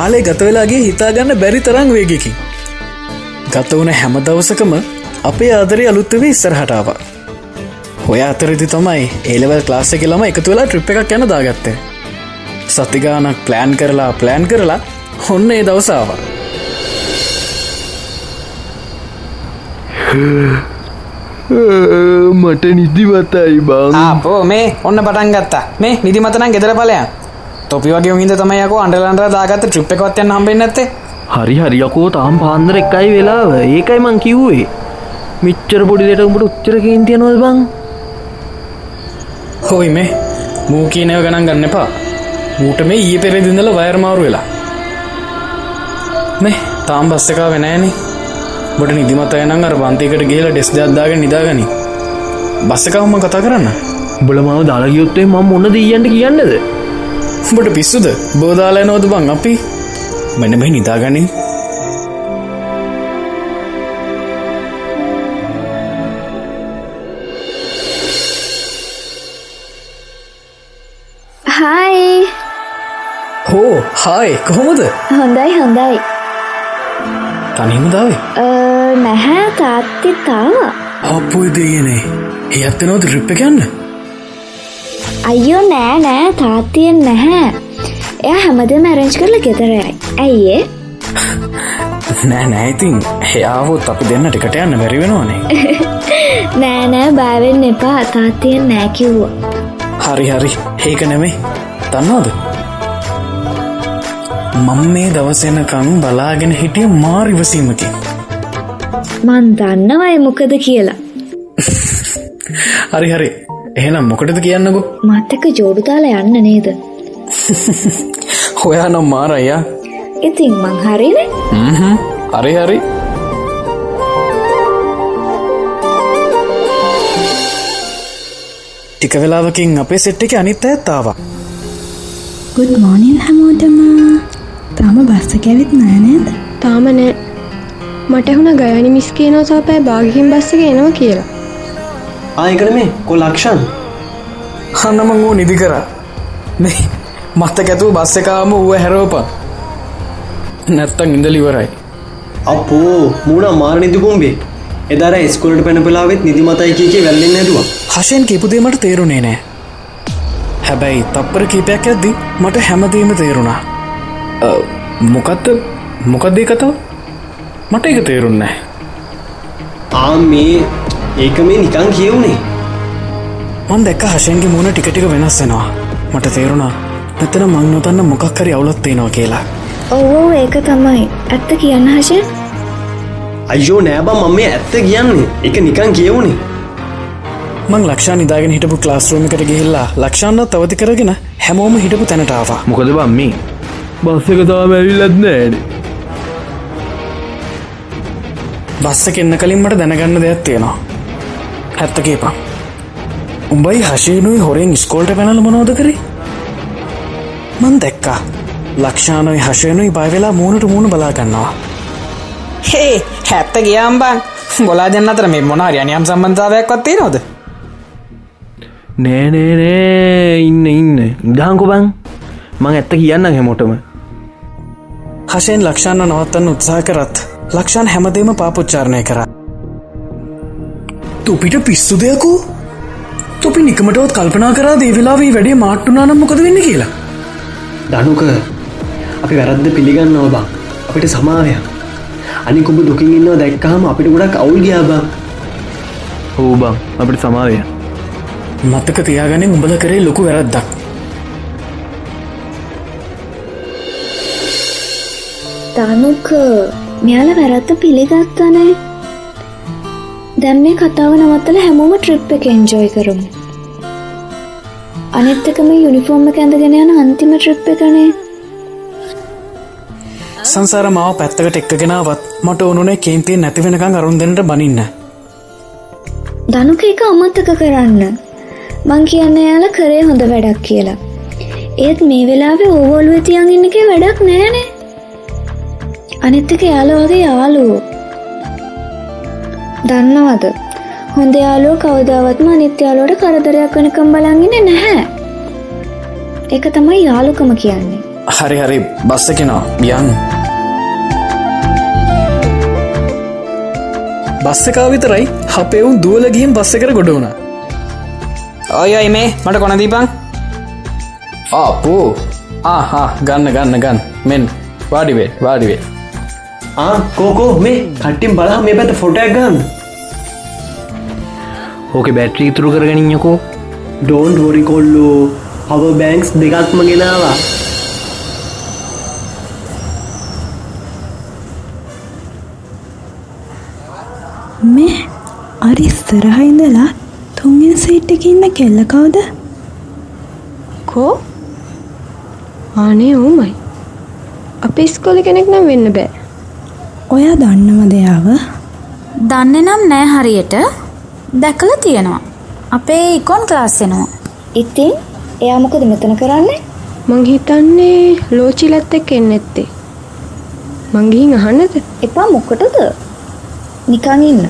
කාලේ ගතවෙලාගේ හිතාගන්න බැරි තරං වේගකින්. ගත වුණ හැම දවසකම අපේ ආදරය අලුත්තවේ ඉස්සරහටාව හොය අතරදි තමයි ඒලවල් ක්ලාස්සෙ ළම එකතු වෙලා ට්‍රිප් එකක් යන දාගත්තේ. සතිගානක් ප්ලෑන් කරලා ප්ලෑන් කරලා ඔන්න ඒ දවසාාව මට නිදිමතයි බං. ආපෝ මේ ඔන්න පටන් ගත්තා. මේ නිදිමතනම් ගෙදර පලයන් තොපි වගේ හිද තමයක අන්ඩලන්ට දාගත ට්‍රිප් එකවත්යන් හම්බෙන් ඇත්තේ හරි හරියකෝ තාම් පාන්දර එකයි වෙලාව. ඒකයි මං කිව්වේ. මිච්චර පොඩිලට උඹට උච්චරකින් තියනොද බං? හොයි මේ. මූ කියනය ගණන් ගන්න එපා. මූට මේ ඊය පෙරදිඳල වයර්මාරු වෙලා. මේ තාම් බස්ස එකා වෙනෑනේ බොට නිදිමත යනං අර පන්තිකට ගේලා ඩෙස් දත්දාගෙන නිදාගනි. බස්සකවම්ම කතා කරන්න. බලමාව දාලගයොත්තේ මම මොන්න දීයන්ට කියන්නද බට පිස්සුද? බෝදාලා නෝද බං අපි? මෙනබයි නිදාගනින්. හයි හෝ හායි කොහොමද? හොඳයි හොඳයි. තනිම දාවේ නැහැ තාත්ති තාව අපපුයි දෙයනේ ඒ අත්ත නෝද රිප්ප ගන්න අයියෝ නෑ නෑ තාත්තියෙන් නැහැ. එය හැමදම ඇරෙන්ච් කරලා ගෙදරයි ඇයිඒ නෑ නෑඉතින් එයාවොත් අපි දෙන්න ටිකට යන්න බැරි වෙනවානේ. නෑ නෑ බෑවෙන්න එපා තාත්තියෙන් නෑ කිව්වා. හරි හරි. ඒක නෙමේ දන්නවාද? මං මේ දවසෙනකං බලාගෙන හිටිය මාරිවසීමකින් මන් දන්නවයි මොකද කියලා. හරි හරි එහෙනම් මොකටද කියන්නකු? මත්තක ජෝඩුතාලා යන්න නේද? හොයා නම් මාරයියා. ඉතින් මං හරිනේ. හරි හරි. ටික වෙලාවකින් අපේ සෙට් එක අනිත් ඇත්තාවා ගුඩ් මෝනින් හැමෝටම. තාම බස්ස කැවිත් නෑනේද තාම නෑ. මට හුණ ගයනි මිස් කියනෝ සාපෑ භාගිහින් බස්සක එනවා කියලා ආයකන මේ කො ලක්ෂන්? හන්නමං වූ නිදි කරා. මේ මත්තක ඇතුව බස්ස එකාම වුව හැරෝපා නැත්තං ඉඳලිවරයි අපෝ මූුණ මාර නිදිකුම්බේ එදර ස්කොලට පැනපලාවෙත් නිදිමතයි කියකේ වැල්ලෙන් නැදවා හශයෙන් කිපුදේ මට තේරුණේ නෑ. හැබැයි තප්පර කීපයක් ඇද්දි මට හැමදීම තේරුණා. අ, මොකක්ද කතාව මට එක තේරුන්නෑ ආ මේ ඒක මේ නිකං කියවුණේ මන් දැක්ක හශයන්ගේ මුණ ටිකටික වෙනස් වෙනවා. මට තේරුණා මෙතන මං නොතන්න මොකක් හරි අවුලොත්තේනවා කියලා. ඔවෝ ඒක තමයි. ඇත්ත කියන්න හශය අයෝ නෑබා මම මේ ඇත්ත කියන්නේ. එක නිකං කියවුණේ මං ලක්ෂා නිදාගෙන හිටපු ක්ලාස්රෝම එකට ගිහිල්ලා ලක්ෂාන්න තවති කරගෙන හැමෝම හිටපු තැනටාවා මොකද බම් මේ? බස්සක තාම ඇවිල්ලත් නෑන. බස්ස කෙන්න කලින් මට දැනගන්න දෙයක් තියෙනවා හැත්තකේපා. උඹයි හශයනුයි හොරෙන් ස්කෝල්ට පැනල මොනෝද කරේ? මන් දැක්කා. ලක්ෂානොයි හශයනුයි බයවෙලා මූුණට මූුණ බලාගන්නවා හේ හැත්ත ගියම්බං බොලා දෙන්න අතර මේ මොනාරි අනියම් සම්බන්ධාවයක් වත්තේ නොද නෑනේනෑ ඉන්න ඉන්න. ඉදාංකො බං. මං ඇත්ත කියන්න හැමෝටම. හශයෙන් ලක්ෂාන්න නවත්තන්න උත්සාහ කරත් ලක්ෂන් හැමදේම පාපුච්චාරණය කර තුපිට පිස්සු දෙයකු? තුපි නිකමටවත් කල්පනා කරා දේවෙලාවී වැඩේ මාට්ටුනානම් මොකද වෙන්න කියලා? දනුක අපි වැරද්ද පිළිගන්න ඔබා අපිට සමාවය අනිකුඹ දුකින් ඉන්නවා දැක්කාම අපිට ගොඩක් අවුල් ගියාබා හෝ බං අපට සමාවය මත්තක තියාගන උඹල කරේ ලොකු වැරද්දක්. තනුක මෙයාල වැරත්ත පිළිගත්තනේ දැම් මේ කතාව නවත්තල හැමෝම ට්‍රිප් එක එන්ජෝයි කරමු. අනිත්තකම යුනිෆෝර්ම ඇඳගෙන යන අන්තිම ට්‍රිප් එකනේ. සංසාර මාව පැත්තකට එක්කගෙනාවත් මට ඕනුනේ කේන්තිය නැති වෙනකං අරුන්දෙනට බනින්න. දනුක එක අමත්තක කරන්න. මං කියන්න යාල කරේ හොඳ වැඩක් කියලා. ඒත් මේ වෙලාවේ ඕවෝල්ුව තියන් ඉන්න එක වැඩක් නෑනේ. අනිත්තක යාල වගේ යාලුවෝ දන්නවද? හොඳ යාලෝ කවදාවත්ම අනිත්‍යයාලෝට කරදරයක් වනකම් බලංගෙන නැහැ. ඒක තමයි යාලුකම කියන්නේ. හරි හරි. බස්සකෙනවා යන් බස්සකා විතරයි හපෙවුන් දුවල ගිහින් බස්ස කර ගොඩ වුණ. ඔය අයි මේ. මට කොනදීපන් ආපෝ ආහා ගන්න ගන්න ගන්න. මෙන් වාඩිවේ වාඩිවේ කෝකෝ මේ කට්ටිම් බලහ මේ පැත ෆොටක් ගන්න ඕක බැට්‍රී ඉතුරු කරගනින්නකෝ ඩෝන්් හොරි කොල්ලෝ හව බැංක්ස් දෙකක්ම ගෙනවා මේ අරි ස්තරහයිඳලා තුන්ගෙන සීට් එක ඉන්න කෙල්ල කවුද කෝ ආනේ ඕමයි අප ස්කොල කෙනෙක් නම් වෙන්න බෑ ඔයා දන්නව දෙයාව? දන්නේ නම් නෑ හරියට. දැකලා තියෙනවා. අපේ ඉකොන් ක්ලාස් එනවා. ඉතින් එයා මොකද මෙතන කරන්නේ? මං හිතන්නේ ලෝචිලත් එක්ක එන්න ඇත්තේ. මං ගිහින් අහන්නද? එපා මොකටද? නිකං ඉන්න.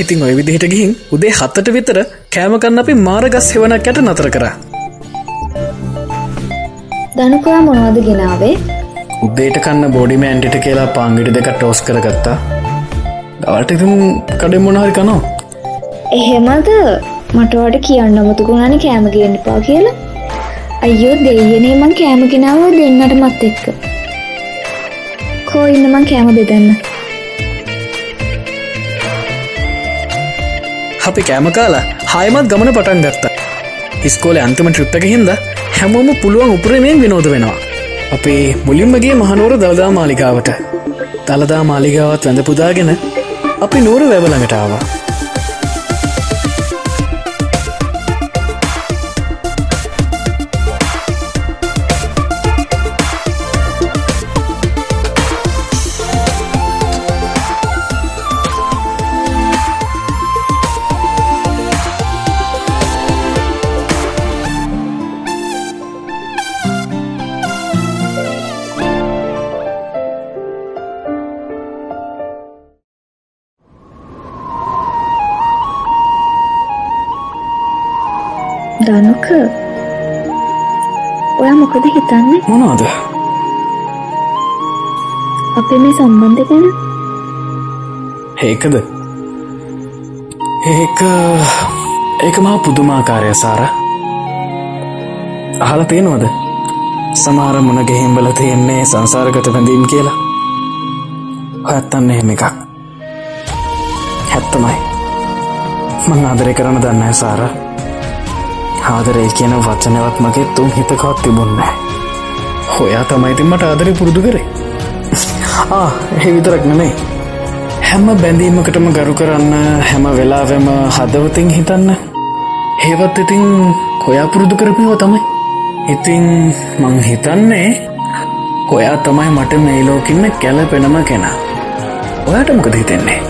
ඉතින් ඔය විදිහට ගිහින් උදේ හත්තට විතර කෑමකන්න අපි මාරගස් හෙවනක් යට නතර කර. දනුකයා මොනවද ගෙනාවේ උද්දේට කන්න බෝඩිම ඇන්ටිට කියලා පාංගිටි දෙක ටෝස් කරගත්තා. දවල්ට ඉතින් කඩෙන් මොනහරි කනෝ. එහෙමද? මටවට කියන්න අමතුකුණන කෑම ගන්න පා කියලා. අයෝ දෙයනේ මං කෑම ගෙනාව දෙන්නට මත් එක්ක. කෝ ඉන්න මං කෑම බෙදන්න? අපි කෑම කාලා හයමත් ගමන පටන් ගත්තා. ඉස්කෝල අන්තිම ට්‍රිප් එක හින්ද හැමෝම පුළුවන් උපරමයෙන් විනෝද වෙනවා අපේ මුලින්මගේ මහනුවර දළදා මාලිකාවට දළදා මාලිගාවත් වැඳ පුදාගෙන අපි නූර වැවලඟටාවා දනුක ඔයා මොකද හිතන්නේ? මොනවාද? අපේ මේ සම්බන්ධ ගැන? ඒකද? ඒක ඒක මා පුදුමාකාරය සාර. අහල තියෙනවද? සමාර මුණ ගෙහිම්බල තියෙන්නේ සංසාරගත බැඳීම් කියලා. හත්තන්න එහෙම එකක්. හැත්තමයි. මං ආදරය කරන දන්න සාර ආදරේ කියන වචනවත් මගේ තුන් හිතකවත් තිබුන්නෑ හොයා තමයිතින් මට ආදරය පුරුදු කරේ. ආ එහි විතරක් නෙමේ හැම බැඳීමකටම ගරු කරන්න හැම වෙලාවෙම හදවතින් හිතන්න. ඒවත් ඉතින් කොයා පුරුදු කරපිව තමයි. ඉතින් මං හිතන්නේ ඔයා තමයි මට මේ ලෝකින්න කැලපෙනම කෙනා. ඔයාට මොකද හිතෙන්නේ?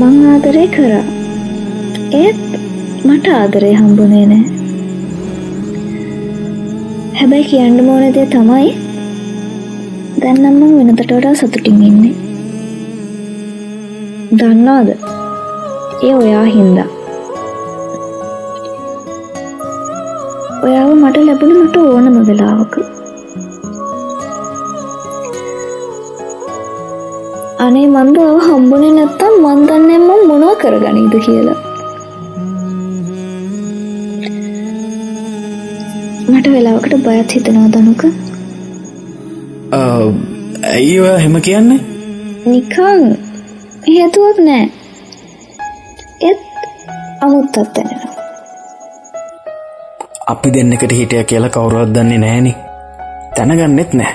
මං ආදරය කරා. ඒත් මට ආදරය හම්බුනේ නෑ. හැබැයි කියන්න මෝනදේ තමයි දැන්නම්ම වෙනතට වඩා සතුටින් ඉන්නේ. දන්නාද ඒ ඔයා හින්දා. ඔයාව මට ලැබුණ මට ඕනම වෙලාවක. අනේ මන්ද ඔව හම්බුනේ නැත්තම් මන්දන්නෙම මොනව කරගනීද කියලා. බයත් හිතනවා දනුක? ඇයි ඔයා හෙම කියන්නේ? නිකං හේතුවක් නෑ. එත් අමුත්තත් තැනෙන අපි දෙන්නකට හිටිය කියලා කවුරුවත් දන්නේ නෑනේ. තැනගන්නෙත් නෑ.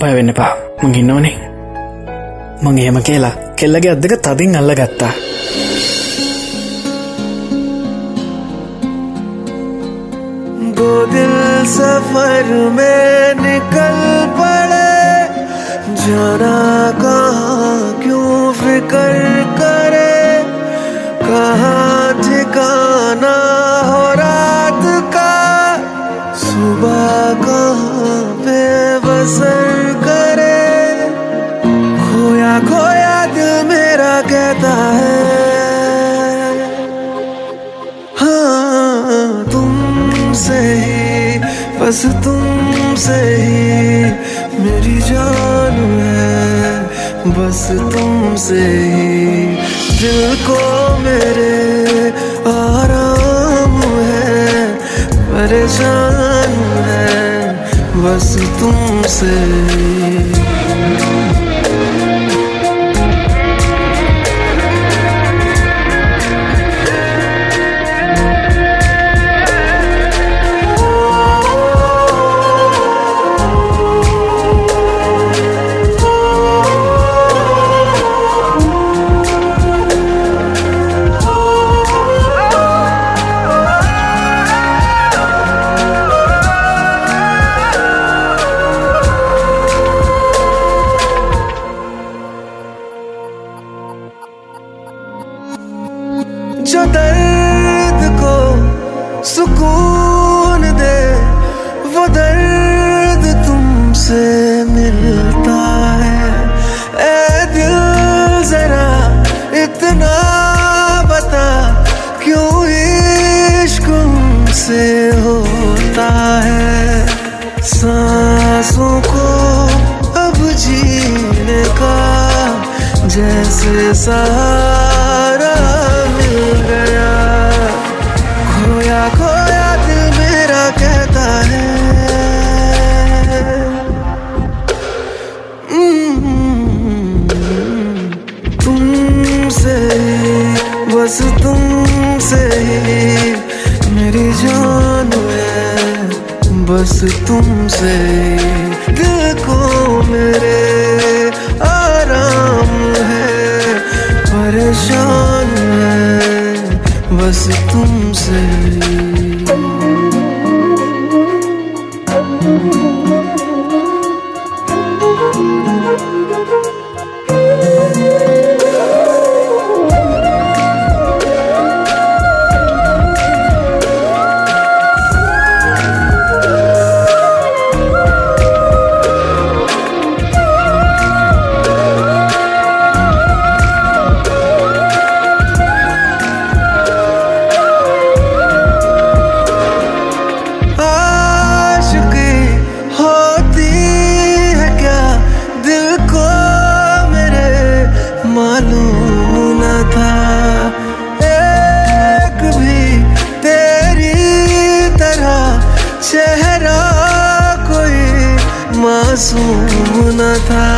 බයවෙන්න පා මං ඉන්නවනේ. මං එහෙම කියලා කෙල්ලගේ අදක තදින් අල්ල ගත්තා दो سفر میں نکل پڑے۔ جانا کہاں، کیوں فکر کرے؟ کہاں ٹھکانا ہو رات کا؟ صبح کہاں پہ بسر بس تم سے ہی میری جان ہے۔ بس تم سے ہی دل کو میرے آرام ہے۔ پریشان ہے۔ بس تم سے جو درد کو سکون دے، وہ درد تم سے ملتا ہے۔ اے دل، ذرا اتنا بتا، کیوں عشق سے ہوتا ہے؟ سانسوں کو اب جینے کا جیسے سہارا جان ہے، بس تم سے دل کو میرے، آرام ہے، پریشان ہے، بس تم سے चेहरा कोई मासूम न था